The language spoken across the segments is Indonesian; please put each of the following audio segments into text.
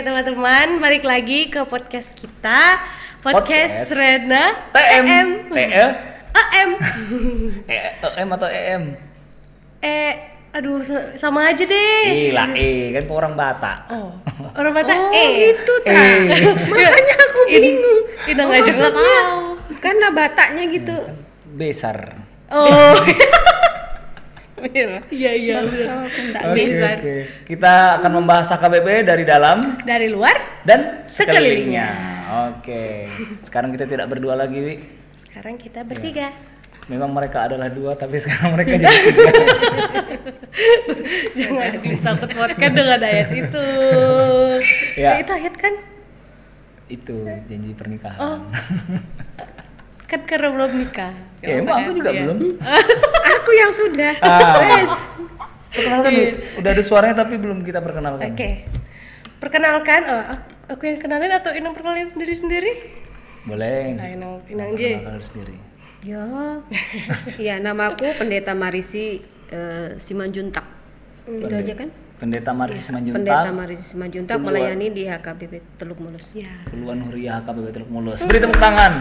Oke teman-teman, balik lagi ke podcast kita. Podcast, Podcast. Rena TM EM TL EM EM atau EM Eh, aduh sa- sama aja deh. Gila E kan orang Batak. Oh, orang Batak? Oh E. gitu E. Tak. Makanya aku bingung. Aja nggak maksudnya tahu Karena Bataknya gitu. Besar. Oh, Iya. iya iya Oke oke. Kita akan membahas HKBP dari dalam Dari luar dan Sekelilingnya. sekelilingnya. Oke. Sekarang kita tidak berdua lagi Wi. Sekarang kita bertiga. Memang mereka adalah dua tapi sekarang mereka jadi tiga. Jangan disangkut pautkan dengan ayat itu. Ya. Ya, Itu ayat kan? Itu janji pernikahan. Oh. Kan karena belum nikah Ya, emang aku juga Iya. belum Aku yang sudah. Ah. Wes. Perkenalkan Wi Udah ada suaranya tapi belum kita perkenalkan Oke. Perkenalkan, oh, aku- yang kenalin atau Inang perkenalin diri sendiri? Boleh Nah, Inang, Inang J. Perkenalkan diri sendiri Ya. Iya, nama aku Pendeta Marisi eh, Simanjuntak. Itu aja kan? Pendeta Marisi Pendeta Simanjuntak Marisi Simanjuntak melayani di HKBP Teluk Mulus. Ya. Puluhan Huriah HKBP Teluk Mulus. Beri tepuk tangan.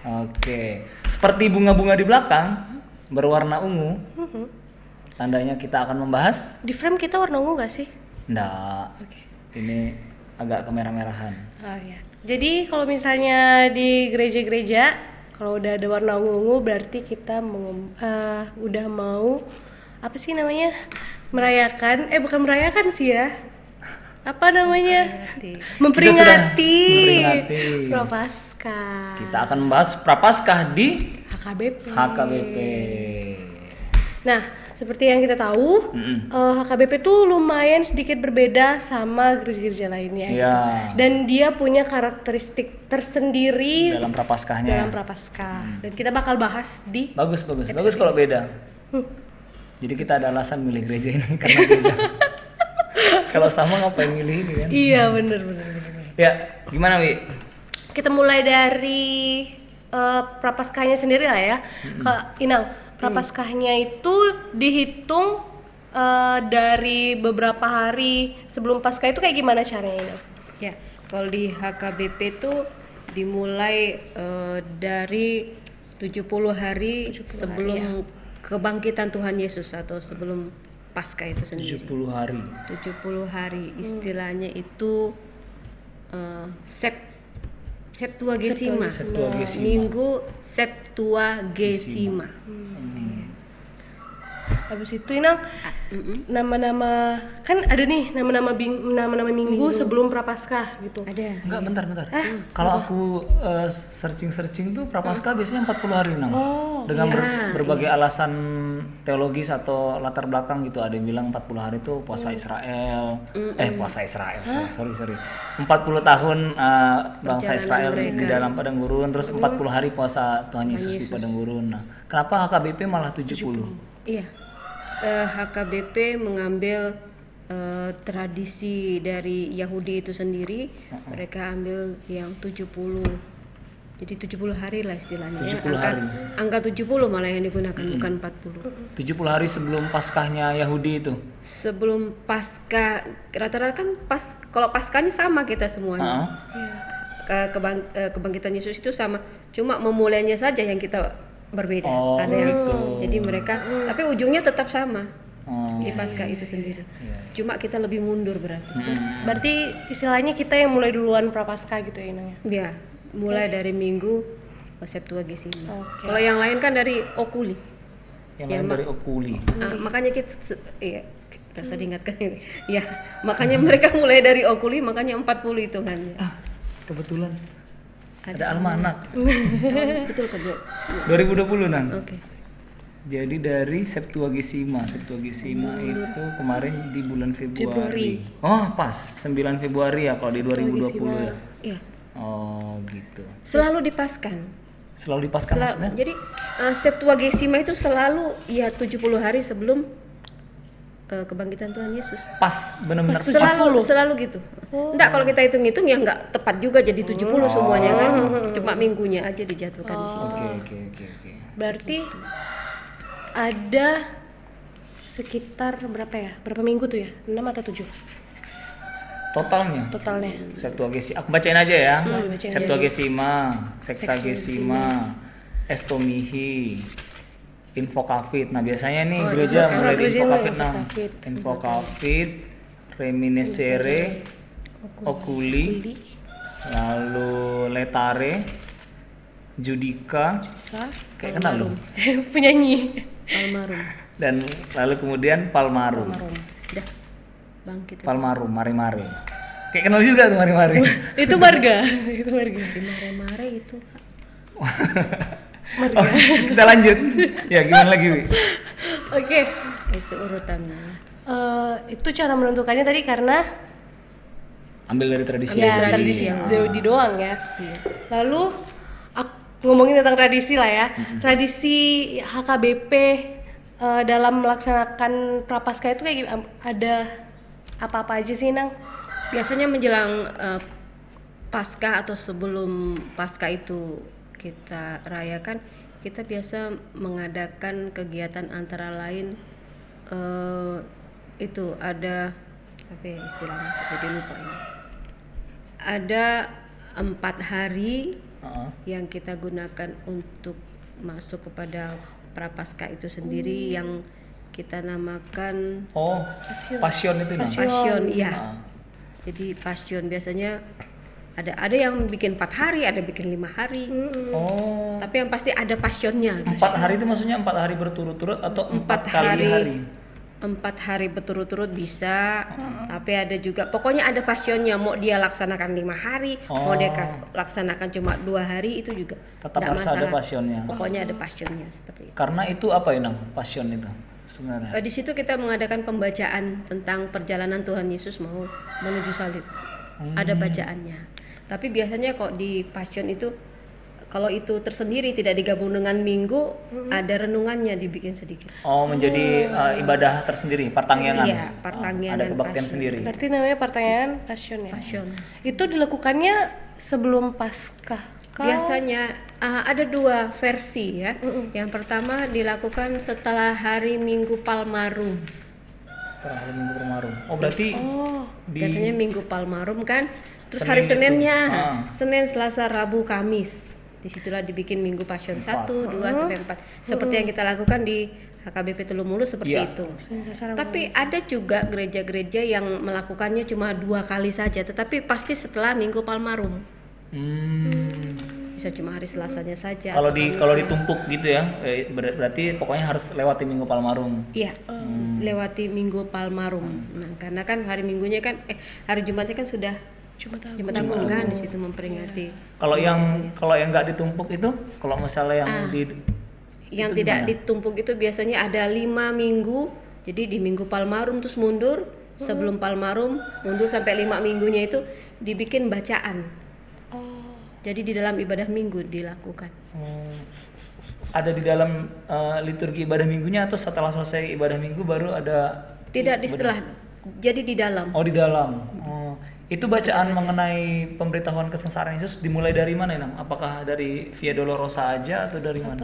Oke, seperti bunga-bunga di belakang berwarna ungu. Tandanya kita akan membahas? Di frame kita warna ungu gak sih? Nggak. Oke. Ini agak kemerah-merahan. Oh ya. Jadi kalau misalnya di gereja-gereja kalau udah ada warna ungu-ungu berarti kita mengem- eh, udah mau apa sih namanya? merayakan eh bukan merayakan sih ya. Apa namanya? Memperingati. memperingati. Prapaskah. Kita akan membahas Prapaskah di HKBP. HKBP. Nah, seperti yang kita tahu, Mm-mm. eh, HKBP tuh lumayan sedikit berbeda sama gereja-gereja lainnya. Iya. gitu. Dan dia punya karakteristik tersendiri Dalam Prapaskahnya. dalam Prapaskah. Dan kita bakal bahas di Bagus, bagus. Bagus kalau beda. Hmm. Jadi kita ada alasan milih gereja ini karena beda. Kalau sama ngapain milih ini kan? Iya, bener bener. Ya, gimana Wi? Kita mulai dari eh, Prapaskahnya sendiri lah ya. Kak Inang, Prapaskahnya itu dihitung eh, dari beberapa hari sebelum Paskah itu kayak gimana caranya Inang? Ya, kalau di HKBP itu dimulai eh, dari 70 hari sebelum kebangkitan Tuhan Yesus atau sebelum Paskah itu sendiri. 70 hari. 70 hari istilahnya itu eh, Sep Septuagesima. Septuagesima. Minggu Septuagesima. Habis itu Inang nama-nama kan ada nih nama-nama bing- nama-nama minggu, sebelum Prapaskah gitu. Ada. Enggak, bentar, bentar. Kalau aku eh, searching-searching tuh Prapaskah biasanya 40 hari nang. Dengan ber- berbagai alasan teologis atau latar belakang gitu. Ada yang bilang 40 hari itu puasa Israel. Eh, puasa Israel. Sorry, sorry. 40 tahun eh, bangsa Israel di dalam padang gurun terus 40 hari puasa Tuhan Yesus di padang gurun. Nah, kenapa HKBP malah 70? Iya. Eh, HKBP mengambil eh, tradisi dari Yahudi itu sendiri. Mereka ambil yang 70. Jadi 70 hari lah istilahnya. ya. 70 angka, hari. angka 70 malah yang digunakan bukan 40. 70 hari sebelum Paskahnya Yahudi itu. Sebelum pasca rata-rata kan pas kalau pasca ini sama kita semuanya. Heeh. Ke- kebang- eh, kebangkitan Yesus itu sama. Cuma memulainya saja yang kita berbeda. Oh, Ada yang gitu. jadi mereka tapi ujungnya tetap sama. Oh. di pasca itu sendiri. Iya. Cuma kita lebih mundur berarti. Berarti istilahnya kita yang mulai duluan Prapaskah gitu ya ya. Mulai dari minggu Septuagesima. Oke. Kalau yang lain kan dari Okuli. Yang Ya, lain Ma- dari Okuli. Ah, makanya kita iya, kita usah diingatkan ini. Ya, makanya mereka mulai dari Okuli makanya 40 hitungannya. Ah, kebetulan ada almanak Oh, betul kan, Bro? 2020 nang. Oke. Jadi dari Septuagesima, Septuagesima itu kemarin di bulan Februari. Oh, pas 9 Februari ya kalau di 2020 ya. Iya. Oh, gitu. Selalu dipaskan. Selalu dipaskan Sel- maksudnya? jadi eh, Septuagesima itu selalu ya 70 hari sebelum eh, kebangkitan Tuhan Yesus. Pas benar-benar pas. selalu selalu gitu. Enggak kalau kita hitung-hitung ya enggak tepat juga jadi 70 semuanya kan. Cuma minggunya aja dijatuhkan di situ. Oke, oke, oke, oke. Berarti ada sekitar berapa ya? Berapa minggu tuh ya? 6 atau 7? totalnya. totalnya. Septuagesima. Aku bacain aja ya. Boleh bacain. Septuagesima, Sexagesima, Estomihi, Infokafit. Nah, biasanya nih Oh, gereja info- mulai Infokafit mulai nah. Infokafit. Infokafit, Reminiscere, Okuli, lalu Letare, Judika, kayak kenal lu. Penyanyi. almarhum Dan lalu kemudian Palmarum. udah bangkit Palmarum, Mare-Mare. Kayak kenal juga tuh Mare-Mare. itu marga. itu marga. si mare-mare itu Oh, kita lanjut. ya, gimana lagi, Wi? Oke. itu urutannya Eh, itu cara menentukannya tadi karena Ambil dari tradisi. ya tradisi tradisi yang- di, di doang ya. Iya. Lalu ak- ngomongin tentang tradisi lah ya. Tradisi HKBP eh, dalam melaksanakan prapaskah itu kayak gimana? Ada apa-apa aja sih, Nang? biasanya menjelang eh, pasca atau sebelum pasca itu kita rayakan kita biasa mengadakan kegiatan antara lain eh, itu ada apa ya istilahnya jadi lupa ini ada empat hari Heeh. yang kita gunakan untuk masuk kepada prapaskah itu sendiri yang kita namakan Oh, passion itu nah. Passion. passion iya Ah. jadi passion biasanya ada ada yang bikin empat hari ada bikin lima hari Oh, tapi yang pasti ada passionnya empat hari itu maksudnya empat hari berturut-turut atau empat, empat kali hari? hari, empat hari berturut-turut bisa tapi ada juga pokoknya ada passionnya mau dia laksanakan lima hari mau dia Oh. ka- laksanakan cuma dua hari itu juga Tetap harus ada masalah. passionnya. pokoknya ada passionnya seperti itu Karena itu apa ya, Nang? Passion itu sebenarnya. Eh, di situ kita mengadakan pembacaan tentang perjalanan Tuhan Yesus mau menuju salib. Ada bacaannya. Tapi biasanya kok di Passion itu kalau itu tersendiri tidak digabung dengan Minggu, ada renungannya dibikin sedikit. Oh, menjadi uh, ibadah tersendiri, pertangyangan. Iya, pertangyangan Ada kebaktian passion. sendiri. Berarti namanya pertanyaan passion ya. Passion. Itu dilakukannya sebelum Paskah. Kah? Biasanya ah, ada dua versi ya. Yang pertama dilakukan setelah hari Minggu Palmarum. Setelah hari Minggu Bermarum. Oh, berarti Oh, di Biasanya Minggu Palmarum kan. Terus Senin hari itu. Seninnya, Ah. Senin, Selasa, Rabu, Kamis. Di situlah dibikin Minggu Passion 1, 2 sampai 4. Seperti yang kita lakukan di HKBP Telumulu seperti Iya. itu. Tapi ada juga gereja-gereja yang melakukannya cuma dua kali saja, tetapi pasti setelah Minggu Palmarum. Hmm. Bisa cuma hari Selasanya saja. Kalau di kalau ditumpuk gitu ya, eh, ber- berarti pokoknya harus lewati Minggu Palmarum. Iya, lewati Minggu Palmarum. Nah, karena kan hari Minggunya kan, eh hari Jumatnya kan sudah Jumat Agung kan di situ memperingati. Kalau yang kalau yang nggak ditumpuk itu, kalau misalnya yang di Yang tidak gimana? ditumpuk itu biasanya ada lima minggu. Jadi di Minggu Palmarum terus mundur, sebelum Palmarum mundur sampai lima minggunya itu dibikin bacaan. Oh, Jadi di dalam ibadah minggu dilakukan. Oh, ada di dalam eh, liturgi ibadah minggunya atau setelah selesai ibadah minggu baru ada Tidak di setelah, jadi di dalam. oh di dalam oh itu bacaan mengenai pemberitahuan kesengsaraan Yesus dimulai dari mana Nang? apakah dari Via Dolorosa aja atau dari mana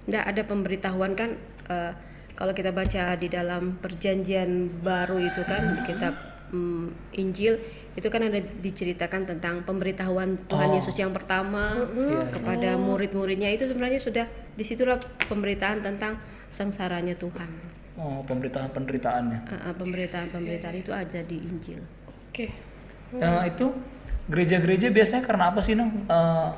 Tidak ada pemberitahuan kan eh, kalau kita baca di dalam perjanjian baru itu kan di kitab mm, Injil itu kan ada diceritakan tentang pemberitahuan Tuhan Oh. Yesus yang pertama Iya, kepada murid-muridnya itu sebenarnya sudah di situlah pemberitaan tentang sengsaranya Tuhan. oh pemberitahuan penderitaannya Eh, eh, pemberitaan-pemberitaan itu ada di Injil. oke. Eh, itu gereja-gereja biasanya karena apa sih Nang? Eh,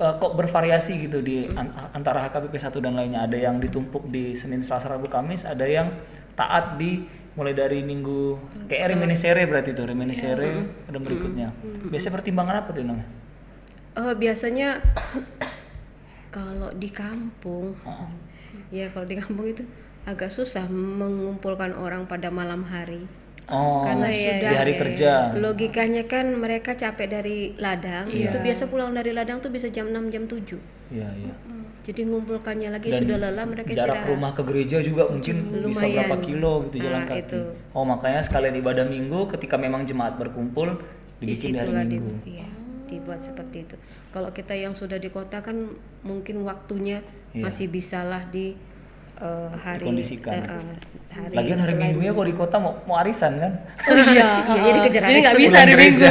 eh, kok bervariasi gitu di an- antara HKBP 1 dan lainnya? Ada yang ditumpuk di Senin Selasa Rabu Kamis ada yang taat di mulai dari minggu kayak reminiscere berarti itu reminiscere ada berikutnya. Biasanya pertimbangan apa tuh Nang? Eh, biasanya kalau di kampung, ya kalau di kampung itu agak susah mengumpulkan orang pada malam hari. Oh, Karena di sudah hari kerja. Logikanya kan mereka capek dari ladang, Iya. itu biasa pulang dari ladang tuh bisa jam 6 jam 7. Iya, iya. Jadi ngumpulkannya lagi Dan sudah lelah mereka jarak istirahat. rumah ke gereja juga mungkin bisa Lumayan. berapa kilo gitu jalan Nah, kaki. itu. Oh, makanya sekalian ibadah minggu ketika memang jemaat berkumpul Di dibikin di hari situlah di, minggu. iya, dibuat seperti itu. Kalau kita yang sudah di kota kan mungkin waktunya Iya. masih bisalah di eh, hari Dikondisikan. eh, eh, hari Lagian hari selain- Minggu ya kalau di kota mau, mau arisan kan? Oh iya, Iya, jadi kejar jadi hari nggak bisa hari Minggu.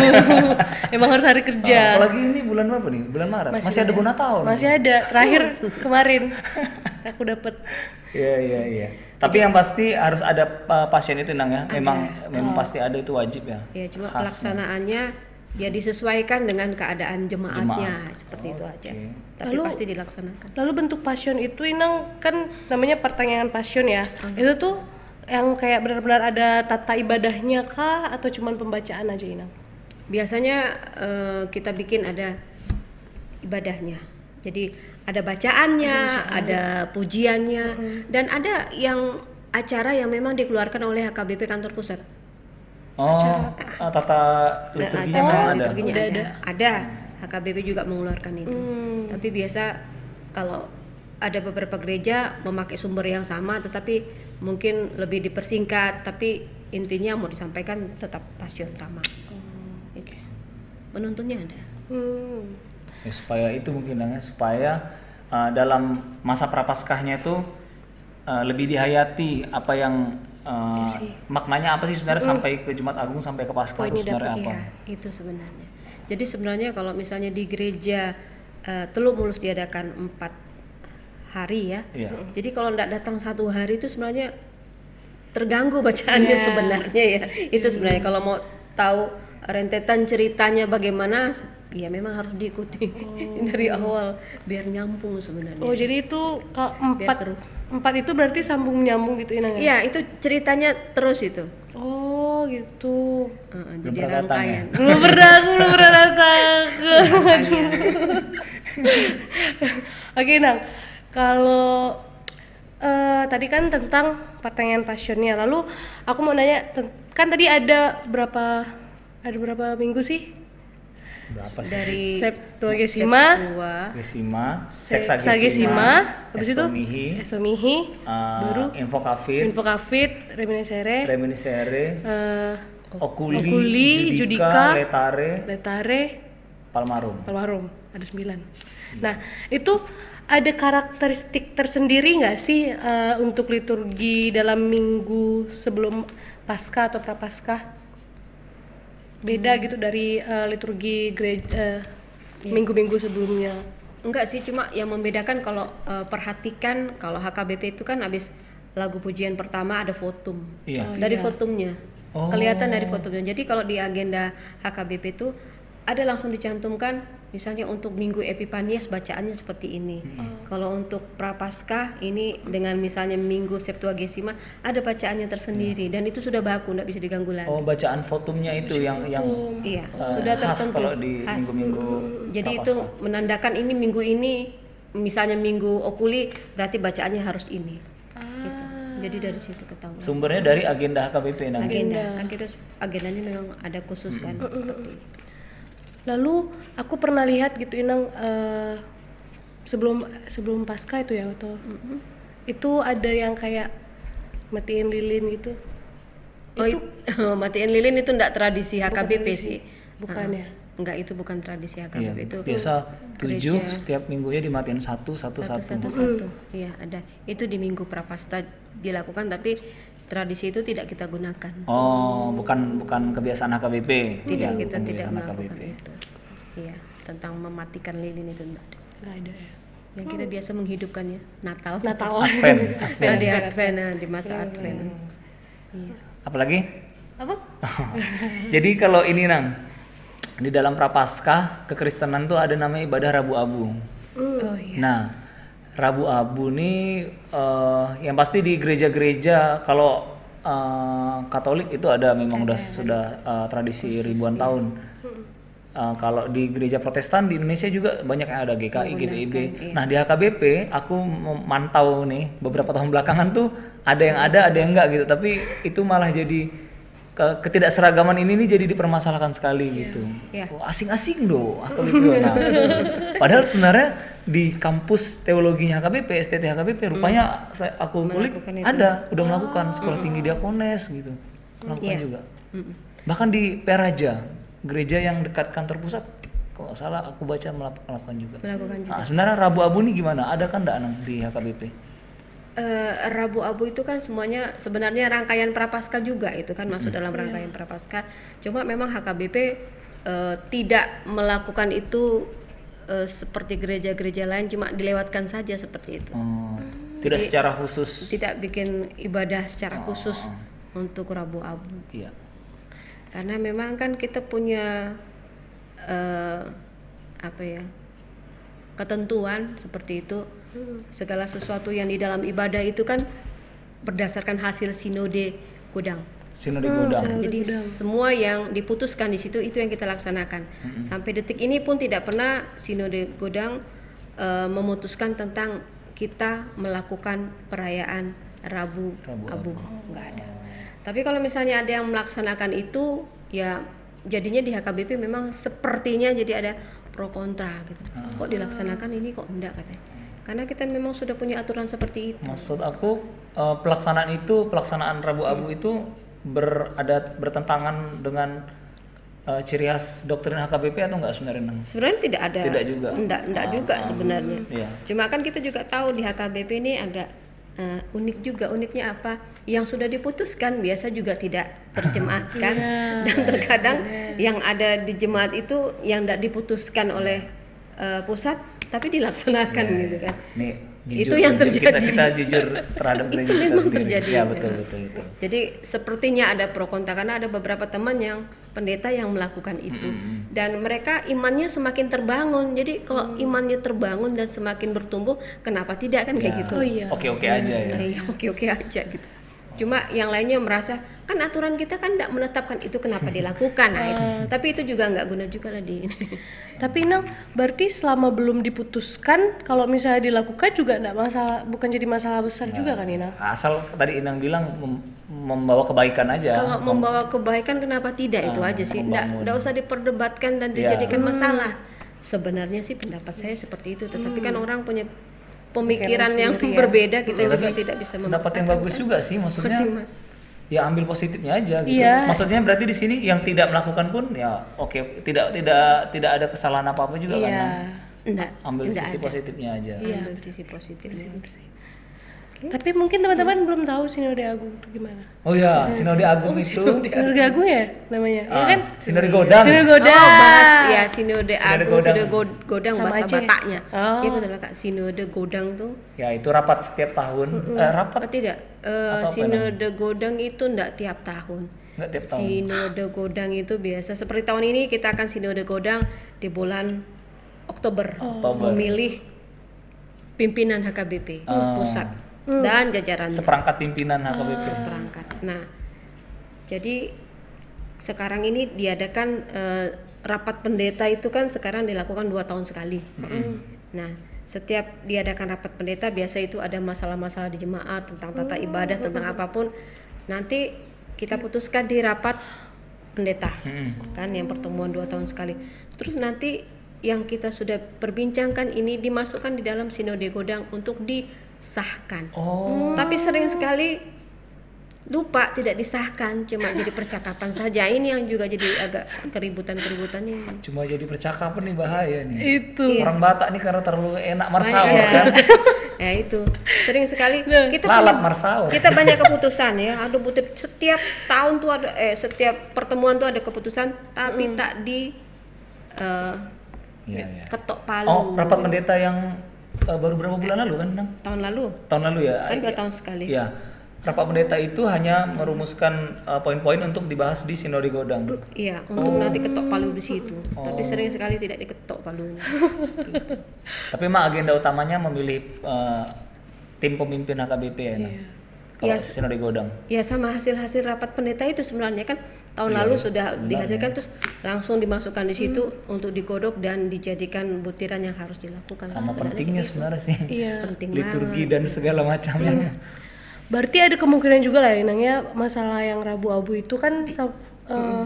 Emang harus hari kerja. Ah, apalagi ini bulan apa nih? Bulan Maret. Masih, ada bonus tahun. Masih ada. Terakhir kemarin aku dapat. Iya iya iya. Tapi yang pasti harus ada uh, pasien itu nang ya. Memang memang pasti ada itu wajib ya. Ya cuma Khasnya. pelaksanaannya ya disesuaikan dengan keadaan jemaatnya seperti itu aja. Tapi Lalu- pasti dilaksanakan. Lalu bentuk passion itu Inang kan namanya pertanyaan passion ya. Itu tuh yang kayak benar-benar ada tata ibadahnya kah atau cuman pembacaan aja Inang? Biasanya eh, kita bikin ada ibadahnya. Jadi ada bacaannya, ada pujiannya, dan ada yang acara yang memang dikeluarkan oleh HKBP kantor pusat. Oh, ah, tata liturginya Nah, memang acara ada. liturginya ada. Ada. HKBP juga mengeluarkan itu. Hmm. Tapi biasa kalau ada beberapa gereja memakai sumber yang sama, tetapi mungkin lebih dipersingkat. Tapi intinya mau disampaikan tetap pasion sama. Gitu. Penuntunnya ada. Hmm. Ya, supaya itu mungkin Nang, ya, supaya uh, dalam masa prapaskahnya itu uh, lebih dihayati apa yang uh, maknanya apa sih sebenarnya sampai ke Jumat Agung sampai ke Paskah itu sebenarnya apa? Iya, itu sebenarnya. Jadi sebenarnya kalau misalnya di gereja eh, Teluk Mulus diadakan empat hari ya. Iya. Jadi kalau tidak datang satu hari itu sebenarnya terganggu bacaannya sebenarnya ya. Itu sebenarnya kalau mau tahu rentetan ceritanya bagaimana, ya memang harus diikuti dari awal biar nyambung sebenarnya. Oh jadi itu kalau empat seru. empat itu berarti sambung nyambung gitu Inang ya? Iya, itu ceritanya terus itu. Oh gitu. Heeh, Belum jadi ya? rangkaian. Belum pernah aku belum pernah datang. Rangkaian. Oke Nang, kalau eh, tadi kan tentang pertanyaan passionnya, lalu aku mau nanya, kan tadi ada berapa ada berapa minggu sih? Berapa sih? Dari Septuagesima, Septua, Gesima, Sexagesima, habis itu Estomihi, Estomihi, uh, baru Infokafir, Infokafit, Reminiscere, Reminiscere, eh, Okuli, Okuli, Judika, Judika, Letare, Letare, Palmarum. Palmarum, ada sembilan. Nah, itu ada karakteristik tersendiri nggak sih eh, untuk liturgi dalam minggu sebelum Paskah atau Prapaskah? Beda gitu dari eh, liturgi gereja minggu-minggu sebelumnya. Enggak sih, cuma yang membedakan kalau eh, perhatikan kalau HKBP itu kan habis lagu pujian pertama ada votum. Iya. dari votumnya. Oh. Kelihatan dari votumnya. Jadi kalau di agenda HKBP itu ada langsung dicantumkan misalnya untuk minggu Epipanias bacaannya seperti ini. Kalau untuk Prapaskah ini dengan misalnya minggu Septuagesima ada bacaannya tersendiri dan itu sudah baku nggak bisa diganggu lagi. Oh, bacaan fotumnya itu yang yang Iya, eh, sudah khas tertentu. kalau di Khas. minggu-minggu Jadi itu menandakan ini minggu ini, misalnya minggu okuli, berarti bacaannya harus ini. Gitu. Jadi dari situ ketahuan. sumbernya dari agenda HKBP nah. Agenda kan kita agendanya memang ada khusus kan seperti itu. Lalu aku pernah lihat gitu Inang eh, sebelum sebelum Paskah itu ya atau itu ada yang kayak matiin lilin gitu. Oh, itu matiin lilin itu enggak tradisi HKBP sih. Bukan ya? Enggak itu bukan tradisi Iya, HKBP itu. biasa tujuh setiap minggunya dimatiin satu satu satu. satu satu iya ada itu di minggu prapasta dilakukan tapi tradisi itu tidak kita gunakan Oh, bukan bukan kebiasaan HKBP. tidak Ya, kita tidak melakukan itu iya tentang mematikan lilin itu enggak ada Nggak ada ya. yang kita biasa menghidupkannya Natal Natal. Advent, Nah, di Advent nah, di masa Advent iya Apalagi? Apa? Jadi kalau ini nang di dalam prapaskah kekristenan tuh ada namanya ibadah Rabu Abu. oh iya Nah, Rabu Abu nih eh, yang pasti di gereja-gereja kalau eh, Katolik itu ada memang udah sudah eh, tradisi ribuan tahun. Eh, kalau di gereja Protestan di Indonesia juga banyak yang ada GKI, GPIB. Nah di HKBP aku memantau nih beberapa tahun belakangan tuh ada yang ada, ada yang enggak gitu. Tapi itu malah jadi ke- ketidakseragaman ini nih jadi dipermasalahkan sekali gitu. Iya. Oh, asing-asing doh HKBP. Nah, padahal sebenarnya di kampus teologinya HKBP, STT HKBP rupanya saya aku kulik ada udah melakukan sekolah tinggi diakones gitu. Melakukan Iya. juga. Bahkan di Peraja, gereja yang dekat kantor pusat kalau nggak salah aku baca melakukan juga. melakukan juga Nah, sebenarnya Rabu Abu nih gimana? Ada kan enggak Nang, di HKBP? eh, Rabu Abu itu kan semuanya sebenarnya rangkaian prapaskah juga itu kan masuk Hmm. dalam rangkaian prapaskah. Cuma memang HKBP eh, tidak melakukan itu eh, seperti gereja-gereja lain cuma dilewatkan saja seperti itu. Oh, tidak secara khusus. Tidak bikin ibadah secara khusus untuk Rabu Abu. Iya. Karena memang kan kita punya eh, apa ya? ketentuan seperti itu. Segala sesuatu yang di dalam ibadah itu kan berdasarkan hasil sinode Godang. Sinode Godang. Nah, jadi semua yang diputuskan di situ itu yang kita laksanakan. Sampai detik ini pun tidak pernah sinode Godang eh, memutuskan tentang kita melakukan perayaan Rabu, Rabu Abu, nggak ada. Tapi kalau misalnya ada yang melaksanakan itu, ya jadinya di HKBP memang sepertinya jadi ada pro kontra gitu. Kok dilaksanakan ini kok enggak katanya. Karena kita memang sudah punya aturan seperti itu. Maksud aku eh, pelaksanaan itu pelaksanaan Rabu Abu itu berada bertentangan dengan eh, ciri khas doktrin HKBP atau enggak sebenarnya? Sebenarnya tidak ada. Tidak juga. Enggak, enggak juga sebenarnya. Iya. Cuma kan kita juga tahu di HKBP ini agak eh, unik juga. Uniknya apa? Yang sudah diputuskan biasa juga tidak terjemahkan dan terkadang yang ada di jemaat itu yang tidak diputuskan oleh eh, pusat tapi dilaksanakan gitu kan. Nih, Itu jujur, yang jujur kita, terjadi. kita jujur terhadap Itu gereja kita memang sendiri. terjadi. Ya betul betul betul. Jadi sepertinya ada pro kontra karena ada beberapa teman yang pendeta yang melakukan itu dan mereka imannya semakin terbangun. Jadi kalau imannya terbangun dan semakin bertumbuh, kenapa tidak kan kayak gitu? Oh iya. Oke-oke aja ya. Iya, oke-oke aja gitu. Cuma yang lainnya merasa kan aturan kita kan tidak menetapkan itu kenapa dilakukan. Nah, itu. Tapi itu juga nggak guna juga lah di. Tapi Nang, berarti selama belum diputuskan, kalau misalnya dilakukan juga enggak masalah, bukan jadi masalah besar juga kan Inang? Asal tadi Inang bilang mem- membawa kebaikan aja. Kalau membawa kebaikan kenapa tidak itu Ah, aja sih. Nggak usah diperdebatkan dan Iya. dijadikan masalah. Sebenarnya sih pendapat saya seperti itu, tetapi kan orang punya pemikiran yang sendiri ya. berbeda kita Ya, juga tidak bisa pendapat yang bagus juga sih maksudnya. Masih mas. ya ambil positifnya aja gitu. Iya. Maksudnya berarti di sini yang tidak melakukan pun ya oke tidak tidak tidak ada kesalahan apa apa juga kan. Iya. Nang? Enggak, Ambil enggak sisi ada. positifnya aja. Ambil sisi positif sih. Tapi mungkin teman-teman belum tahu Sinode Agung itu gimana. Oh ya, Sinode Agung itu Sinode Agung ya namanya? ah, ya kan? Sinode Godang. Sinode Godang. Oh, bahas ya sinode Sinode agung, Godang. sinode God- godang Sama bahasa ya? Bataknya. Oh. Iya betul kak, sinode godang tuh. Ya itu rapat setiap tahun. Eh, rapat Oh tidak, Eh, Atau apa sinode godang itu enggak tiap tahun. Nggak tiap tahun. Sinode godang itu biasa seperti tahun ini kita akan sinode godang di bulan Oktober, Oktober. memilih pimpinan HKBP Oh. pusat dan jajaran seperangkat pimpinan HKBP. perangkat. Nah, jadi sekarang ini diadakan eh, rapat pendeta itu kan sekarang dilakukan dua tahun sekali. Nah, setiap diadakan rapat pendeta biasa itu ada masalah-masalah di jemaat tentang tata ibadah tentang apa pun. Nanti kita putuskan di rapat pendeta, kan yang pertemuan dua tahun sekali. Terus nanti yang kita sudah perbincangkan ini dimasukkan di dalam sinode godang untuk disahkan. Oh, Tapi sering sekali lupa tidak disahkan, cuma jadi percakapan saja. Ini yang juga jadi agak keributan-keributan ini. cuma jadi percakapan nih bahaya nih. Itu. Orang Batak nih karena terlalu enak marsawa Iya. kan. ya itu sering sekali kita Lalap punya- marsawa. kita banyak keputusan ya. Aduh butuh setiap tahun tuh ada eh setiap pertemuan tuh ada keputusan, tapi tak di eh, Iya, iya. ketok palu. Oh, rapat pendeta yang eh, baru berapa bulan lalu kan, Nang? tahun lalu Tahun lalu ya? kan dua Iya. tahun sekali. Iya. Rapat pendeta itu hanya merumuskan eh, poin-poin untuk dibahas di Sinode Godang. Iya, untuk nanti ketok palu di situ. Oh. Tapi sering sekali tidak diketok palunya. Gitu. Tapi memang agenda utamanya memilih eh, tim pemimpin HKBP ya, Nang? Kalau Iya. Sinode Godang. Ya sama hasil-hasil rapat pendeta itu sebenarnya kan tahun Iya, lalu sudah dihasilkan terus langsung dimasukkan di situ untuk digodok dan dijadikan butiran yang harus dilakukan. Sama Sebenarnya pentingnya sebenarnya sih. Iya. penting Liturgi dan segala macamnya. Berarti ada kemungkinan juga lah Inang ya masalah yang Rabu Abu itu kan eh,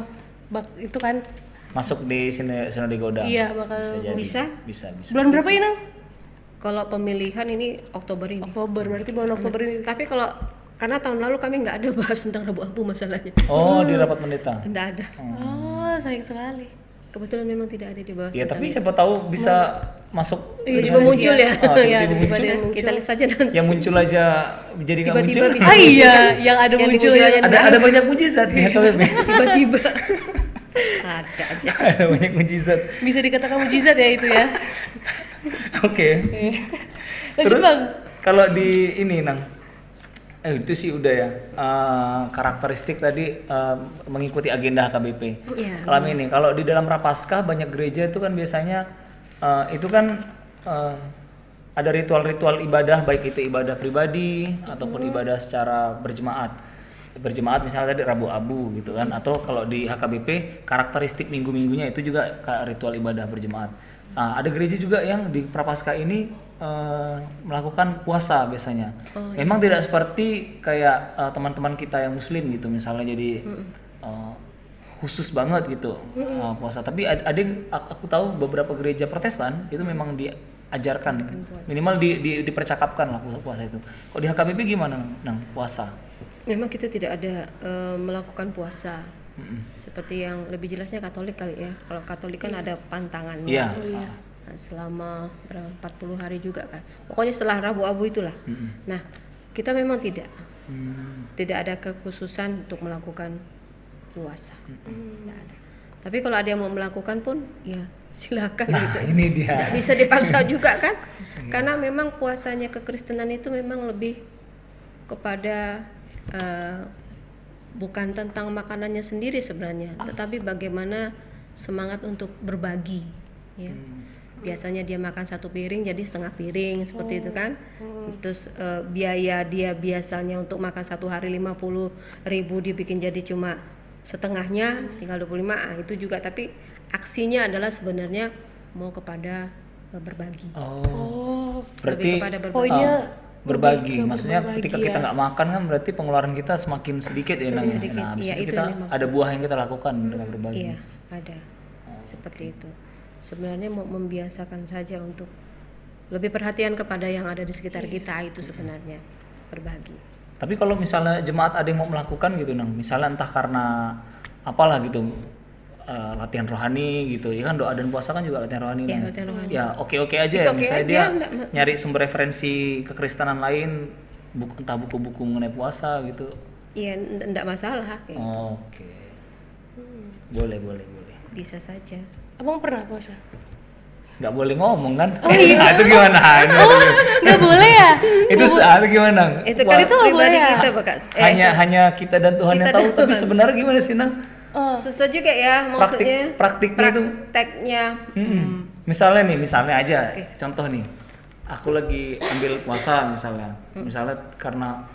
bak- itu kan Masuk di Sinode, Sinode Godang. Iya, bakal bisa jadi. Bisa? Bisa, bisa. bulan berapa Inang? Kalau pemilihan ini Oktober ini. Oktober berarti bulan Oktober ini. Tapi kalau karena tahun lalu kami nggak ada bahas tentang Rabu Abu masalahnya. Oh, di rapat pendeta. Nggak ada. Oh, sayang sekali. kebetulan memang tidak ada di bawah Ya tapi siapa tahu bisa masuk Iya, juga muncul ya. Ah, tiba-tiba Iya, muncul. tiba-tiba Sudah, kita lihat saja nanti Yang muncul aja jadi nggak Tiba-tiba muncul. bisa. Ah iya, yang ada Yang muncul ya. aja. ada ada banyak mujizat nih HKBP. tiba-tiba ada aja ada banyak mujizat. Bisa dikatakan mujizat ya itu ya. Oke. Lanjut Terus bang. kalau di ini nang, eh itu sih udah ya eh, karakteristik tadi eh, mengikuti agenda HKBP. Iya. Kalau ini, kalau di dalam Prapaskah banyak gereja itu kan biasanya eh, itu kan eh, ada ritual-ritual ibadah baik itu ibadah pribadi ataupun ibadah secara berjemaat. Berjemaat misalnya tadi Rabu Abu gitu kan atau kalau di HKBP karakteristik minggu-minggunya itu juga ritual ibadah berjemaat. Nah, ada gereja juga yang di Prapaskah ini eh, melakukan puasa biasanya. Memang tidak seperti kayak eh, teman-teman kita yang muslim gitu misalnya jadi eh, khusus banget gitu uh, puasa. Tapi ad- ada yang ak- aku tahu beberapa gereja Protestan itu memang diajarkan minimal di, di- dipercakapkan lah puasa, puasa itu. Kalau di HKBP gimana nang? Puasa? memang kita tidak ada eh, melakukan puasa. Seperti yang lebih jelasnya Katolik kali ya. Kalau Katolik kan ada pantangannya. Iya. Nah, selama berapa 40 hari juga kan pokoknya setelah Rabu Abu itulah. Nah kita memang tidak. Hmm. tidak ada kekhususan untuk melakukan puasa. Tidak ada. Tapi kalau ada yang mau melakukan pun ya silakan Nah, gitu ini dia. Nggak bisa dipaksa juga kan? Karena memang puasanya kekristenan itu memang lebih kepada eh, bukan tentang makanannya sendiri sebenarnya tetapi bagaimana semangat untuk berbagi ya biasanya dia makan satu piring jadi setengah piring seperti itu kan terus eh, biaya dia biasanya untuk makan satu hari 50 ribu dibikin jadi cuma setengahnya tinggal 25 ah, itu juga tapi aksinya adalah sebenarnya mau kepada eh, berbagi Oh. Oh, Berarti kepada berbagi. poinnya uh, berbagi. Maksudnya berbagi ketika ya. kita nggak makan kan berarti pengeluaran kita semakin sedikit ya Nang. sedikit. Nah, habis Iya, itu itu kita ada buah yang kita lakukan dengan berbagi. Iya, ada. Seperti itu. Sebenarnya mau membiasakan saja untuk lebih perhatian kepada yang ada di sekitar kita itu sebenarnya berbagi. Tapi kalau misalnya jemaat ada yang mau melakukan gitu, nang, misalnya entah karena apalah gitu, eh, latihan rohani gitu, ya kan doa dan puasa kan juga latihan rohani. Iya, Nang. latihan rohani. Ya oke oke aja Is ya, misalnya aja, dia nggak ma- nyari sumber referensi kekristenan lain, buku, entah buku-buku mengenai puasa gitu. Iya, enggak masalah, gitu. Oke, boleh boleh boleh. bisa saja. Abang pernah puasa? Nggak boleh ngomong kan? Oh iya. itu gimana? Itu, Nggak boleh ya? itu saat gimana? Itu kan itu nggak pribadi boleh ya? kita. Eh, hanya hanya kita dan Tuhan yang kita tahu. dan Tapi Tuhan. sebenarnya gimana sih nang? Oh, susah juga ya maksudnya. praktiknya itu Prakteknya Mm-mm. Misalnya nih, misalnya aja, contoh nih, aku lagi ambil puasa misalnya, misalnya karena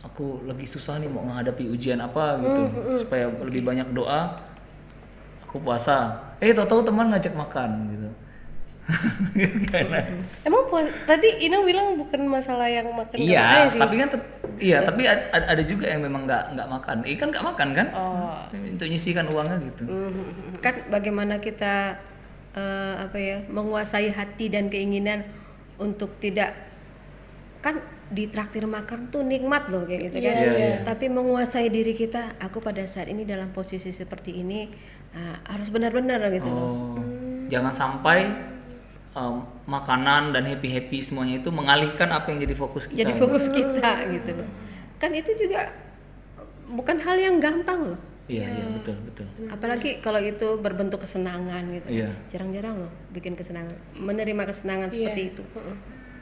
aku lagi susah nih mau menghadapi ujian apa gitu, supaya lebih banyak doa, aku puasa. Eh, tahu-tahu teman ngajak makan gitu. Gimana? emang puasa, tadi Ina bilang bukan masalah yang makan Iya, sih. tapi kan, tet- iya, tapi ad- ad- ada juga yang memang nggak nggak makan. Eh kan nggak makan kan? Oh. Untuk nyisikan uangnya gitu. kan bagaimana kita eh, apa ya menguasai hati dan keinginan untuk tidak kan ditraktir makan tuh nikmat loh kayak gitu kan Iya, iya. tapi menguasai diri kita aku pada saat ini dalam posisi seperti ini ah, harus benar-benar gitu loh. Oh, jangan sampai em, makanan dan happy happy semuanya itu mengalihkan apa yang jadi fokus kita. jadi fokus kita gitu loh. Kan itu juga bukan hal yang gampang loh. Iya iya betul betul. apalagi kalau itu berbentuk kesenangan gitu. Iya. jarang-jarang loh bikin kesenangan menerima kesenangan Iya. seperti itu.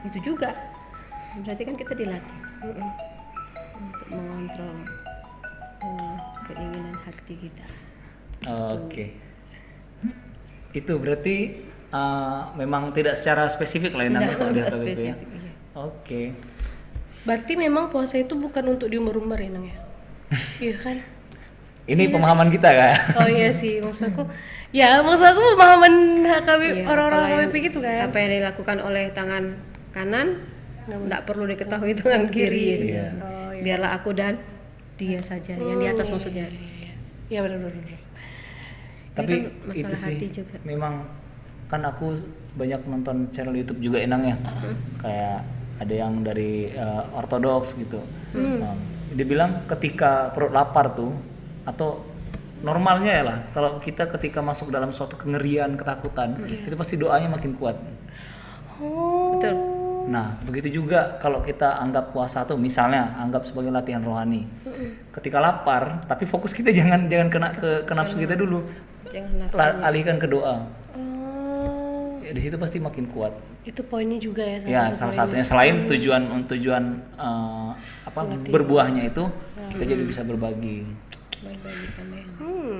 Itu juga. Berarti kan kita dilatih. Untuk mengontrol eh, keinginan hati kita Oke. Itu berarti eh, memang tidak secara spesifik lah ya Nanda, Nggak, kalau di ya. iya. Oke. Berarti memang puasa itu bukan untuk diumbar-umbar ya Nang ya? iya kan? Ini pemahaman kita kan. Oh iya sih, maksud aku Ya, maksud aku pemahaman HKB Iya, orang-orang HKBP gitu kan apa yang dilakukan oleh tangan kanan nggak perlu diketahui tangan kiri, Iya. Oh iya biarlah aku dan dia saja yang di atas maksudnya Iya benar-benar Tapi kan itu sih hati juga. memang kan aku banyak nonton channel YouTube juga Enang ya. Kayak ada yang dari eh, ortodoks gitu. Nah, dia bilang ketika perut lapar tuh atau normalnya ya lah kalau kita ketika masuk dalam suatu kengerian ketakutan itu pasti doanya makin kuat Oh. Betul. nah begitu juga kalau kita anggap puasa tuh misalnya anggap sebagai latihan rohani ketika lapar tapi fokus kita jangan jangan kena ke, ke nafsu kita dulu Jangan nafsu. La- alihkan ke doa Oh. Ya, di situ pasti makin kuat Itu poinnya juga ya sama ya salah satunya selain tujuan tujuan eh, apa berbuahnya itu kita jadi bisa berbagi Berbagi sama yang Hmm.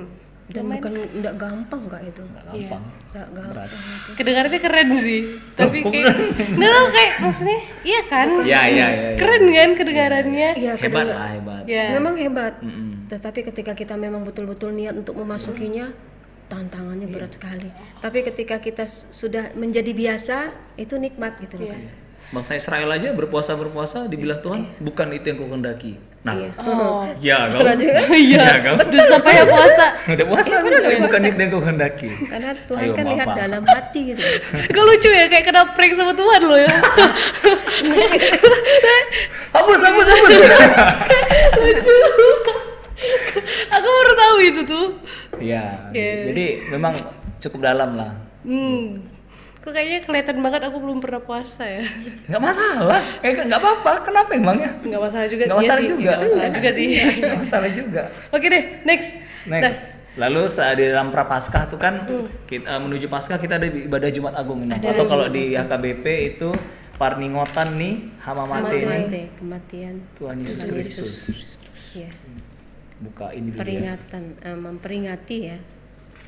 dan bukan nggak gampang nggak itu nggak gampang nggak gampang itu Kedengarannya keren sih. Tapi kayak Nggak tahu kayak maksudnya iya kan? ya ya ya, ya. Keren kan kedengarannya? iya hebat lah hebat Ya. memang hebat Mm-mm. tetapi ketika kita memang betul-betul niat untuk memasukinya tantangannya berat sekali tapi ketika kita sudah menjadi biasa itu nikmat gitu loh Iya. bangsa Israel aja berpuasa berpuasa dibilang Tuhan bukan itu yang kau kehendaki nah Iya. Oh. ya kau Iya. ya kau Terus apa ya puasa? udah puasa tapi bukan itu yang kau kehendaki karena Tuhan Ayo, kan lihat Bapak. dalam hati gitu Kok lucu ya kayak kena prank sama Tuhan loh ya. hapus hapus hapus lucu. Aku baru tahu itu tuh. ya Iya. jadi memang cukup dalam lah Hmm. Kok kayaknya kelihatan banget aku belum pernah puasa ya. nggak masalah eh nggak apa-apa kenapa emangnya Nggak masalah juga. nggak Iya masalah sih, juga nggak masalah juga sih. nggak masalah juga Oke deh, next. Next. Next. Lalu saat di dalam prapaskah tuh kan kita menuju Paskah kita ada ibadah Jumat Agung ini. Atau kalau di HKBP itu parningotan nih hama mati nih Mati, kematian Tuhan Yesus Kristus. ya Buka ini dulu ya. peringatan eh, memperingati ya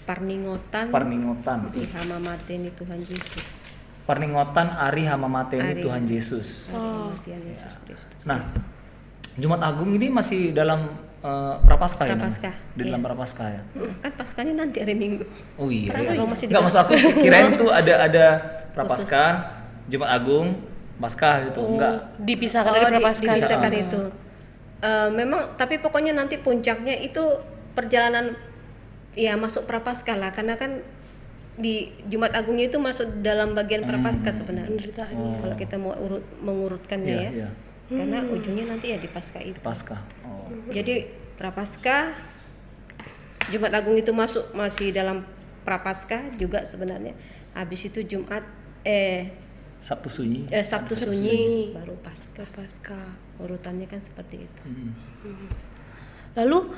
parningotan Parningotan. di hama mati ini Tuhan Yesus Parningotan Ari hama mati ini Ari. Tuhan Yesus. Yesus Kristus Nah, Jumat Agung ini masih dalam eh, prapaskah ya? Prapaskah, Di dalam prapaskah ya. kan paskanya nanti hari Minggu Oh iya. Kenapa iya. kamu masih di Nggak maksud aku kirain tuh ada ada prapaskah, Jumat Agung, Paskah gitu. Enggak. Dipisahkan Oh, dari di- prapaskah. dipisahkan itu. Eh, memang tapi pokoknya nanti puncaknya itu perjalanan ya masuk prapaskah lah karena kan di Jumat Agungnya itu masuk dalam bagian prapaskah sebenarnya. Penderitaan. Kalau kita mau urut mengurutkannya Iya, ya. iya. Karena ujungnya nanti ya di Paskah itu. Paskah. Oh. Jadi prapaskah Jumat Agung itu masuk masih dalam prapaskah juga sebenarnya. Habis itu Jumat eh Sabtu sunyi. eh, Sabtu sunyi baru Paskah. Prapaskah. Urutannya kan seperti itu. Mm. Lalu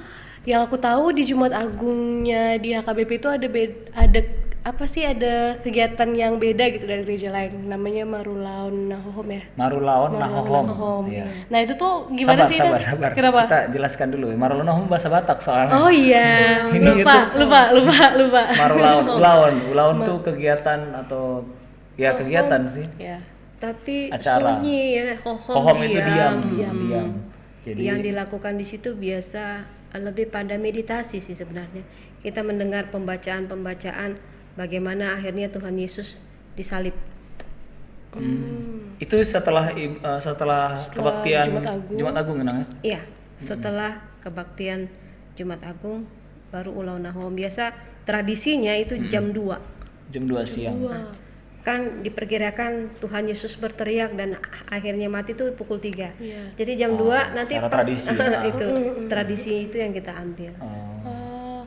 yang aku tahu di Jumat Agungnya di HKBP itu ada bed- ada apa sih ada kegiatan yang beda gitu dari gereja lain namanya Marulaun Nahohom ya. Marulaon Nahohom. Nahohom. Iya. Nah itu tuh gimana sabar, sih? sabar, sabar. Kenapa? Kita jelaskan dulu. Marulaon Nahohom bahasa Batak soalnya. Oh iya, Ini lupa, YouTube. lupa, lupa, lupa. Marulaon, ulaon, ulaon tuh kegiatan atau ya kegiatan sih. Ya. Tapi Acara. sunyi ya, hohom, Hohom itu diam, diam. diam. Jadi yang dilakukan di situ biasa eh, lebih pada meditasi sih sebenarnya. Kita mendengar pembacaan-pembacaan bagaimana akhirnya Tuhan Yesus disalib. hmm, itu setelah i- eh, setelah, kebaktian Jumat Agung. Jumat Agung Enang, ya? Iya, setelah kebaktian Jumat Agung baru ulau nahom. Biasa tradisinya itu jam 2. jam 2 siang. Wah. Kan diperkirakan Tuhan Yesus berteriak dan akhirnya mati itu pukul 3. Iya. Jadi jam Oh, 2 nanti pas tradisi. itu tradisi itu yang kita ambil. Oh. Ah,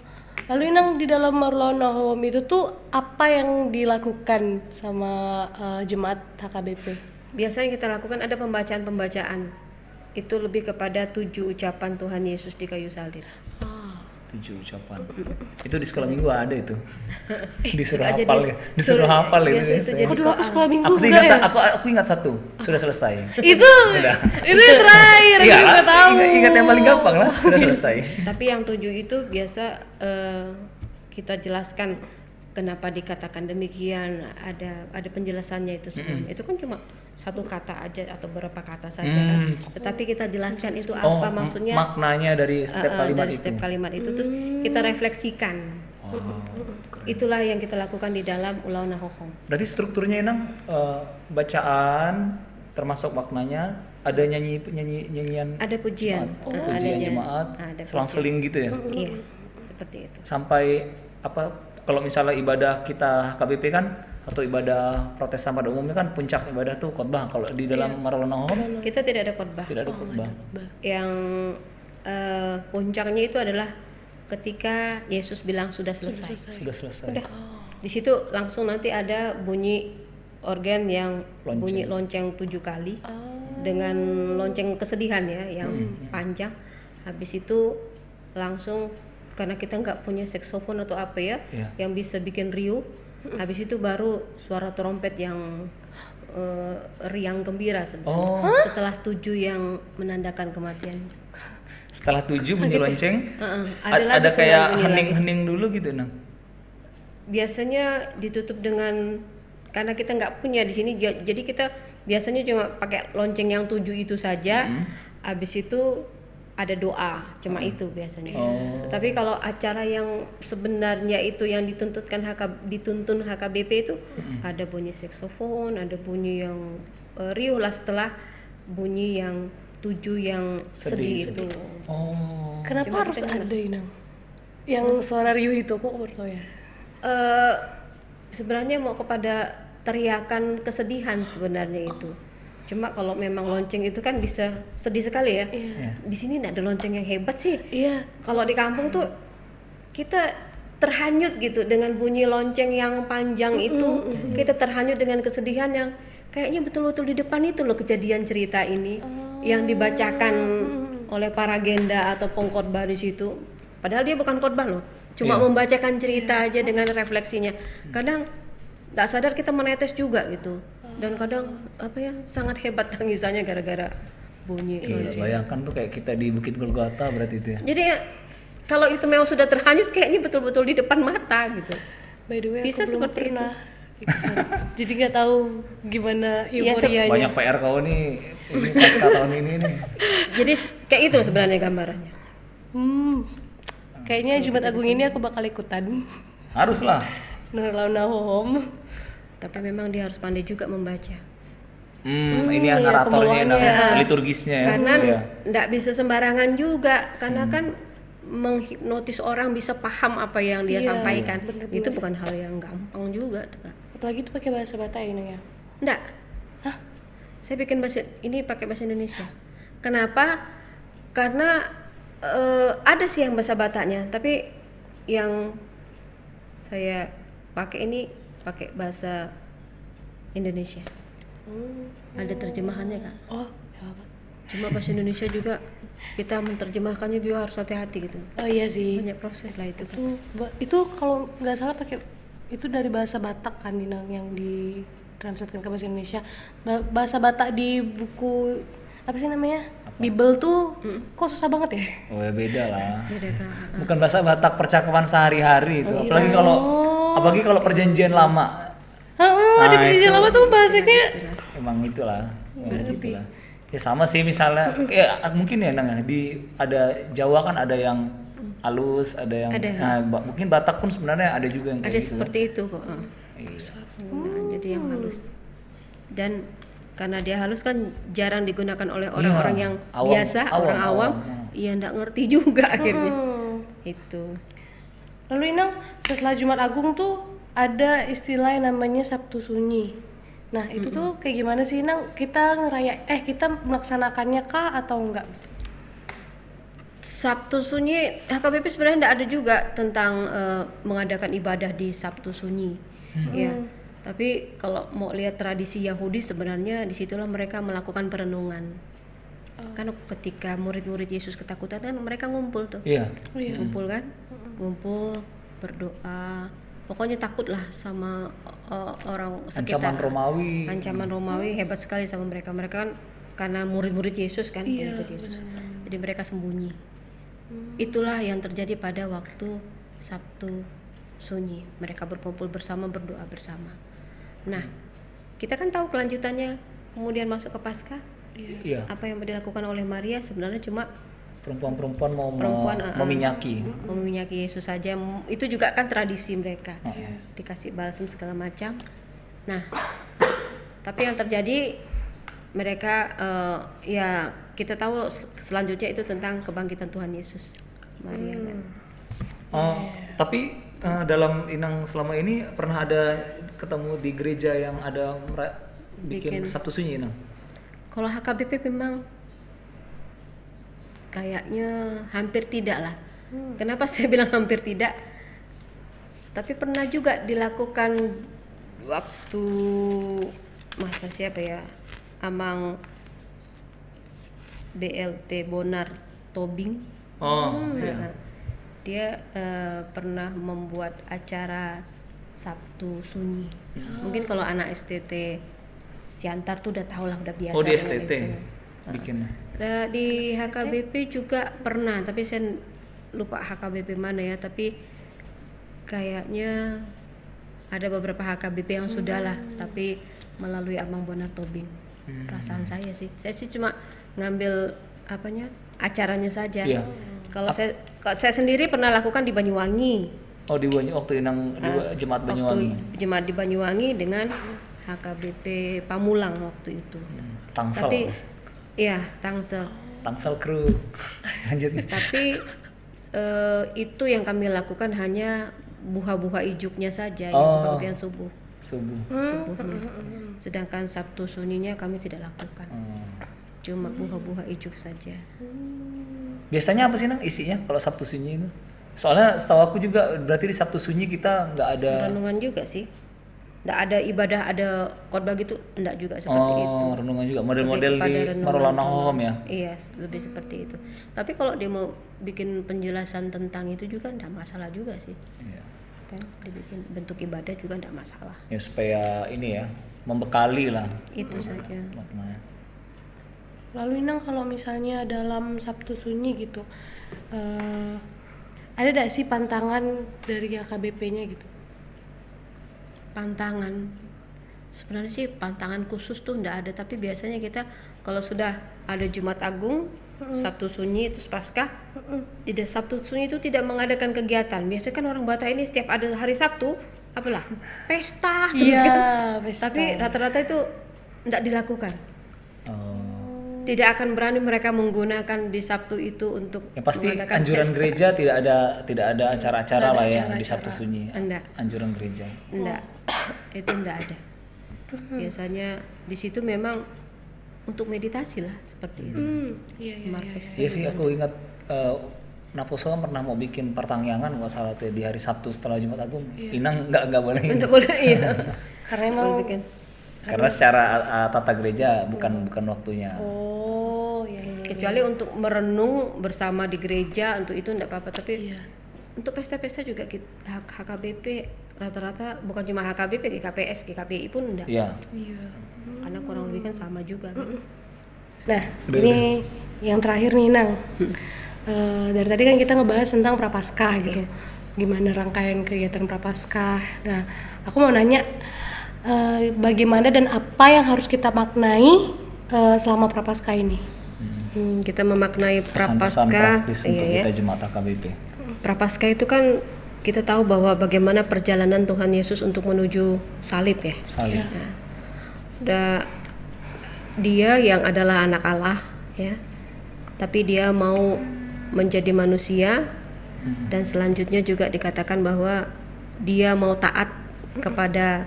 lalu Inang di dalam Marulaun Nahohom itu tuh apa yang dilakukan sama eh, jemaat HKBP? Biasanya kita lakukan ada pembacaan-pembacaan. Itu lebih kepada tujuh ucapan Tuhan Yesus di kayu salib. Tujuh ucapan. Itu di sekolah minggu ada itu. Disuruh suka hafal jadi- ya. Disuruh suruh- hafal itu biasa itu jadi kok dulu aku sekolah minggu aku ingat ya? aku aku ingat satu. Sudah selesai. Itu? Itu. yang terakhir Iya, aku tahu. ingat, ingat yang paling gampang lah. Sudah selesai. Tapi yang tujuh itu biasa eh, kita jelaskan kenapa dikatakan demikian. Ada ada penjelasannya itu semuanya. Itu kan cuma satu kata aja atau beberapa kata saja. kan. Hmm. Tetapi kita jelaskan itu oh apa maksudnya maknanya dari eh, setiap eh, kalimat dari itu setiap kalimat itu terus kita refleksikan. Oh, Itulah yang kita lakukan di dalam Ulau Nahohom. berarti strukturnya enang eh, bacaan termasuk maknanya ada nyanyi nyanyi nyanyian Ada pujian, Oh, eh, pujian ada jemaat ada selang-seling gitu ya Iya, seperti itu. sampai apa kalau misalnya ibadah kita KBP kan atau ibadah protestan pada umumnya kan puncak ibadah tuh khotbah kalau di dalam Marulana Home Kita tidak ada khotbah. tidak ada khotbah Yang eh, puncaknya itu adalah ketika Yesus bilang sudah selesai. Sudah selesai. Di situ langsung nanti ada bunyi organ yang Lonceng. bunyi lonceng tujuh kali Oh. dengan lonceng kesedihan ya yang Hmm. panjang. Habis itu langsung karena kita nggak punya saksofon atau apa ya Iya. yang bisa bikin riuh. Habis itu baru suara trompet yang eh, riang gembira sebenarnya. Oh, Setelah tujuh yang menandakan kematian. setelah tujuh bunyi lonceng, Heeh, ada, kayak hening-hening dulu gitu, Nang. biasanya ditutup dengan karena kita nggak punya di sini ja- jadi kita biasanya cuma pakai lonceng yang tujuh itu saja habis itu ada doa cuma itu biasanya Oh. tapi kalau acara yang sebenarnya itu yang dituntutkan HK, dituntun HKBP itu ada bunyi saksofon ada bunyi yang eh, riuh lah setelah bunyi yang tujuh yang Sedih, sedih, itu Oh, Kenapa Cuma harus ada Inang? Yang suara riuh itu kok tahu ya? eh sebenarnya mau kepada teriakan kesedihan sebenarnya itu. Cuma kalau memang lonceng itu kan bisa sedih sekali ya. Iya. Di sini tidak ada lonceng yang hebat sih. Iya. Kalau di kampung tuh kita terhanyut gitu dengan bunyi lonceng yang panjang itu. Kita terhanyut dengan kesedihan yang kayaknya betul-betul di depan itu loh kejadian cerita ini yang dibacakan oleh para genda atau pengkhotbah di situ. Padahal dia bukan khotbah loh. Cuma Iya. membacakan cerita aja dengan refleksinya. Kadang tak sadar kita menetes juga gitu. Dan kadang apa ya sangat hebat tangisannya gara-gara bunyi iya, lonceng. bayangkan tuh kayak kita di Bukit Golgota berarti itu ya. Jadi ya, kalau itu memang sudah terhanyut kayaknya betul-betul di depan mata gitu. By the way, Bisa aku belum seperti pernah ikutan. Jadi nggak tahu gimana Iya, euforianya. Banyak PR kau nih, ini pasca tahun ini nih. Jadi kayak itu sebenarnya gambarannya. Hmm. Kayaknya Jumat Agung ini aku bakal ikutan. Haruslah. Denger launa home. Tapi memang dia harus pandai juga membaca. Hmm, ini ya iya, naratornya, Nang, pembawaannya. liturgisnya ya. Karena Iya. nggak bisa sembarangan juga karena kan menghipnotis orang bisa paham apa yang dia Iya, sampaikan. bener-bener. Itu bukan hal yang gampang juga tuh. Apalagi itu pakai bahasa Batak ya, Inang ya. Enggak. Hah? Saya bikin bahasa ini pakai bahasa Indonesia. Kenapa? Karena eh, ada sih yang bahasa Bataknya, tapi yang saya pakai ini pakai bahasa Indonesia. Hmm. Ada terjemahannya kak. Oh, apa? Cuma bahasa Indonesia juga kita menerjemahkannya juga harus hati-hati gitu. Oh iya sih. Banyak proses lah itu. Kak. Itu, kalau nggak salah pakai itu dari bahasa Batak kan Inang yang di translatekan ke bahasa Indonesia. Ba- bahasa Batak di buku apa sih namanya? Bible tuh kok susah banget ya? Oh ya beda lah. Beda kak. Bukan bahasa Batak percakapan sehari-hari itu. Apalagi kalau apalagi kalau perjanjian lama. Oh, di Nah, perjanjian itu. lama tuh bahasanya Emang itulah. Emang gitulah. Ya sama sih misalnya kayak mungkin ya Nang ya, di ada Jawa kan ada yang halus, ada yang Ada. nah, ba- mungkin Batak pun sebenarnya ada juga yang kayak Ada gitu. seperti itu kok. Iya. Nah, jadi yang halus. Dan karena dia halus kan jarang digunakan oleh orang-orang Iya, yang awam, biasa, awam, orang awam, awam, iya ndak ngerti juga akhirnya. Hmm. Itu. Lalu Inang setelah Jumat Agung tuh ada istilah yang namanya Sabtu Sunyi. Nah itu tuh kayak gimana sih Inang? Kita ngeraya eh kita melaksanakannya kah atau enggak? Sabtu Sunyi HKBP sebenarnya ndak ada juga tentang eh, mengadakan ibadah di Sabtu Sunyi. Ya. Tapi kalau mau lihat tradisi Yahudi sebenarnya di situlah mereka melakukan perenungan. Kan ketika murid-murid Yesus ketakutan kan mereka ngumpul tuh. Iya. Oh iya. ngumpul kan? Ngumpul berdoa. Pokoknya takut lah sama uh, orang sekitar. Ancaman Romawi. ancaman Romawi hebat sekali sama mereka. Mereka kan karena murid-murid Yesus kan Iya, murid Yesus. jadi mereka sembunyi. Itulah yang terjadi pada waktu Sabtu sunyi. Mereka berkumpul bersama berdoa bersama. Nah kita kan tahu kelanjutannya. Kemudian masuk ke Paskah Iya. apa yang dilakukan oleh Maria sebenarnya cuma Perempuan-perempuan mau Perempuan, uh, uh. meminyaki. meminyaki Yesus saja itu juga kan tradisi mereka Heeh. dikasih balsam segala macam nah tapi yang terjadi mereka eh, ya kita tahu sel- selanjutnya itu tentang kebangkitan Tuhan Yesus Maria kan Oh, tapi eh, dalam Inang selama ini pernah ada ketemu di gereja yang ada bikin, Bikin. Sabtu Sunyi Inang? Kalau HKBP memang kayaknya hampir tidak lah Kenapa saya bilang hampir tidak? Tapi pernah juga dilakukan waktu masa siapa ya? Amang BLT Bonar Tobing. Oh, Nah, dia eh, pernah membuat acara Sabtu Sunyi. Mungkin kalau anak STT Siantar tuh udah tau lah, udah biasa. oh di STT itu. bikinnya. Nah, di HKBP juga pernah, tapi saya lupa HKBP mana ya. Tapi kayaknya ada beberapa HKBP yang sudah lah, tapi melalui Amang Bonar Tobing. Perasaan saya sih, saya sih cuma ngambil apanya acaranya saja. Iya. Kalau saya, kalau saya sendiri pernah lakukan di Banyuwangi. Oh di Banyu waktu inang di jemaat Banyuwangi. Waktu jemaat di Banyuwangi dengan HKBP Pamulang waktu itu. Hmm, Tangsel. Tapi, iya Tangsel. Tangsel kru. Lanjut. Tapi eh, itu yang kami lakukan hanya buha-buha ijuknya saja, Oh. yang subuh, Subuh. subuhnya. Sedangkan Sabtu Sunninya kami tidak lakukan, Hmm. cuma buha-buha ijuk saja. Biasanya apa sih nang isinya kalau Sabtu Sunyi itu? Soalnya setahu aku juga berarti di Sabtu Sunyi kita nggak ada Renungan juga sih, tidak ada ibadah, ada khotbah gitu, tidak juga seperti itu. oh renungan juga model-model di Marulana. Home ya. Iya, lebih seperti itu. Tapi kalau dia mau bikin penjelasan tentang itu juga tidak masalah juga sih, Iya. kan? Dibikin bentuk ibadah juga tidak masalah. Ya supaya ini ya membekali lah Itu saja. maknanya. Lalu Inang kalau misalnya dalam Sabtu Sunyi gitu, eh, ada tidak sih pantangan dari HKBP-nya gitu? Pantangan. Sebenarnya sih pantangan khusus tuh ndak ada tapi biasanya kita kalau sudah ada Jumat Agung Sabtu Sunyi terus Paskah tidak Sabtu Sunyi itu tidak mengadakan kegiatan. Biasanya kan orang Batak ini setiap ada hari Sabtu apalah pesta terus Iya, kan. pesta. tapi rata-rata itu ndak dilakukan. Tidak akan berani mereka menggunakan di Sabtu itu untuk Yang pasti anjuran pesta. gereja tidak ada tidak ada acara-acara lah ya di Sabtu Sunyi. Enggak. Anjuran gereja. Enggak, itu enggak ada. Biasanya di situ memang untuk meditasi lah seperti itu. Hmm, iya iya. Marpes Iya sih aku ingat eh, Naposo kan pernah mau bikin pertanyaan nggak salah tuh ya, di hari Sabtu setelah Jumat Agung. Inang nggak nggak boleh. Enggak boleh iya. Karena emang bikin. Karena secara uh, tata gereja bukan bukan waktunya. oh iya iya. Kecuali untuk merenung bersama di gereja untuk itu enggak apa-apa tapi Iya. untuk pesta-pesta juga kita, HKBP rata-rata bukan cuma HKBP, GKPS, GKPI pun enggak. Iya. Iya. Karena kurang lebih kan sama juga kan. Nah, ini yang terakhir nih Nang. Eh, dari tadi kan kita ngebahas tentang prapaskah gitu. Gimana rangkaian kegiatan prapaskah. Nah, aku mau nanya eh, bagaimana dan apa yang harus kita maknai eh, selama prapaskah ini? Hmm, kita memaknai prapaskah iya ya. kita jemaat AKBP. Prapaskah itu kan kita tahu bahwa bagaimana perjalanan Tuhan Yesus untuk menuju salib ya. Salib. Da- dia yang adalah anak Allah ya. Tapi dia mau menjadi manusia dan selanjutnya juga dikatakan bahwa dia mau taat kepada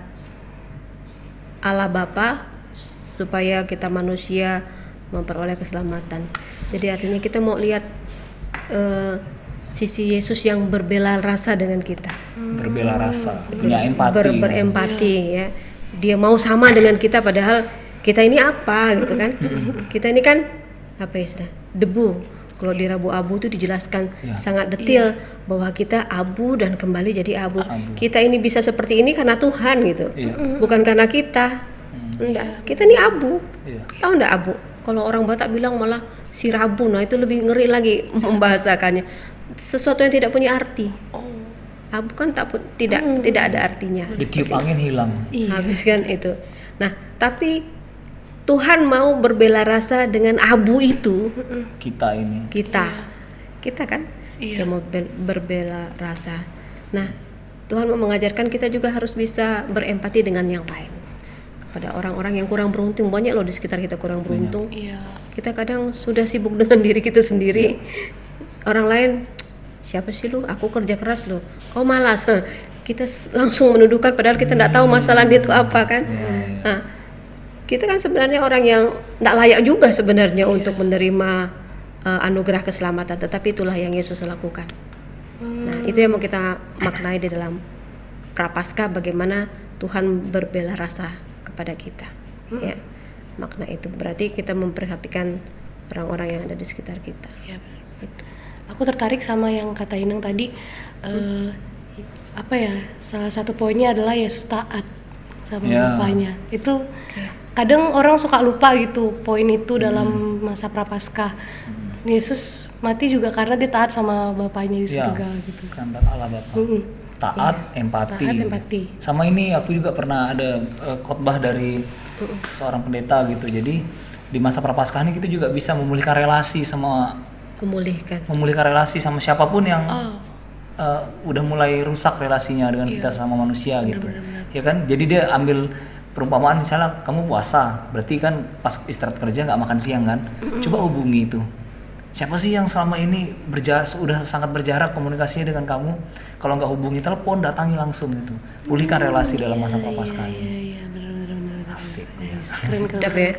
Allah Bapa supaya kita manusia memperoleh keselamatan. Jadi artinya kita mau lihat eh, sisi Yesus yang berbela rasa dengan kita Berbela rasa, punya empati. ber- berempati ya. Dia mau sama dengan kita padahal kita ini apa gitu kan? kita ini kan apa ya istilah? Debu. Kalau di Rabu Abu itu dijelaskan Ya. sangat detail bahwa kita abu dan kembali jadi abu. Kita ini bisa seperti ini karena Tuhan gitu. Iya. Bukan karena kita. Enggak, kita ini abu. Iya. Tahu enggak abu? Kalau orang Batak bilang malah si rabu, nah itu lebih ngeri lagi membahasakannya. Sesuatu yang tidak punya arti. Abu kan tak tidak tidak ada artinya. Ditiup angin hilang. Habis kan itu. Nah, tapi Tuhan mau berbela rasa dengan abu itu Kita ini. kita. Kita kan Iya. dia mau be- berbela rasa. Nah, Tuhan mau mengajarkan kita juga harus bisa berempati dengan yang lain. Kepada orang-orang yang kurang beruntung, banyak loh di sekitar kita kurang beruntung. Iya. Kita kadang sudah sibuk dengan diri kita sendiri. Orang lain, siapa sih lu? Aku kerja keras loh. Kau malas. Kita langsung menuduhkan padahal kita tidak tahu masalah dia itu apa kan. Nah, kita kan sebenarnya orang yang tidak layak juga sebenarnya untuk menerima uh, anugerah keselamatan. Tetapi itulah yang Yesus lakukan. Nah, itu yang mau kita maknai di dalam prapaskah bagaimana Tuhan berbela rasa kepada kita. Ya. Makna itu berarti kita memperhatikan orang-orang yang ada di sekitar kita. Ya, benar. Aku tertarik sama yang kata Inang tadi eh, apa ya? Salah satu poinnya adalah Yesus taat sama Ya. bapaknya. Itu kadang orang suka lupa gitu poin itu dalam masa prapaskah. Yesus mati juga karena dia taat sama bapaknya di Ya, surga gitu. kehendak Allah Bapa. Mm-mm. Taat, empati. Taat, empati. Sama ini aku juga pernah ada eh, khotbah dari seorang pendeta gitu. Jadi di masa prapaskah ini kita juga bisa memulihkan relasi sama Memulihkan. memulihkan relasi sama siapa pun yang Oh, eh, udah mulai rusak relasinya dengan Iya. kita sama manusia gitu ya kan jadi dia ambil perumpamaan misalnya kamu puasa berarti kan pas istirahat kerja nggak makan siang kan coba hubungi itu siapa sih yang selama ini berja sudah sangat berjarak komunikasinya dengan kamu kalau nggak hubungi telepon datangi langsung gitu pulihkan relasi dalam masa prapaskah ini iya iya benar benar benar. asik Nice. Keren ya.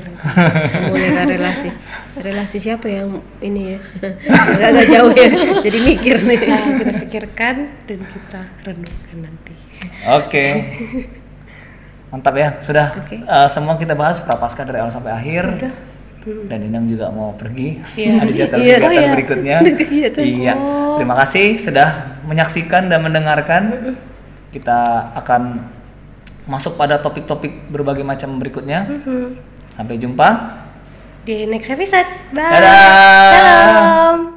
Memulihkan relasi. Relasi siapa yang ini ya? Agak-agak jauh ya. Jadi mikir nih. Nah, kita pikirkan dan kita renungkan nanti. Oke. Mantap ya, sudah Oke. eh, semua kita bahas prapaskah dari awal sampai akhir. Dan Inang juga mau pergi. Iya. Ada jadwal Iya. kegiatan Oh, iya. berikutnya. Ada kegiatan. Iya. Terima kasih sudah menyaksikan dan mendengarkan. Kita akan masuk pada topik-topik berbagai macam berikutnya. Sampai jumpa. Di next episode. Bye. Dadah. Salam.